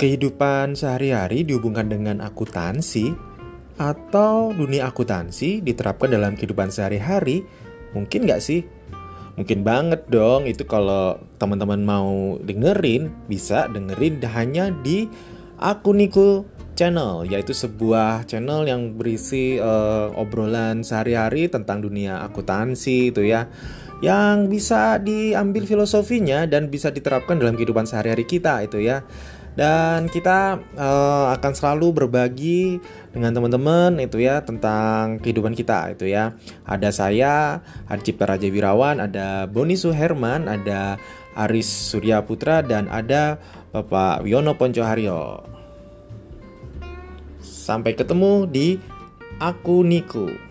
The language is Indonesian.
kehidupan sehari-hari dihubungkan dengan akuntansi atau dunia akuntansi diterapkan dalam kehidupan sehari-hari? Mungkin nggak sih? Mungkin banget dong itu kalau teman-teman mau dengerin bisa dengerin hanya di Akuniku Channel yaitu sebuah channel yang berisi uh, obrolan sehari-hari tentang dunia akuntansi itu ya yang bisa diambil filosofinya dan bisa diterapkan dalam kehidupan sehari-hari kita itu ya dan kita uh, akan selalu berbagi dengan teman-teman itu ya tentang kehidupan kita itu ya. Ada saya Hadi Cipta Raja Wirawan ada Boni Suherman ada Aris Surya Putra dan ada Bapak Wiono Poncoharyo. Sampai ketemu di Aku Niku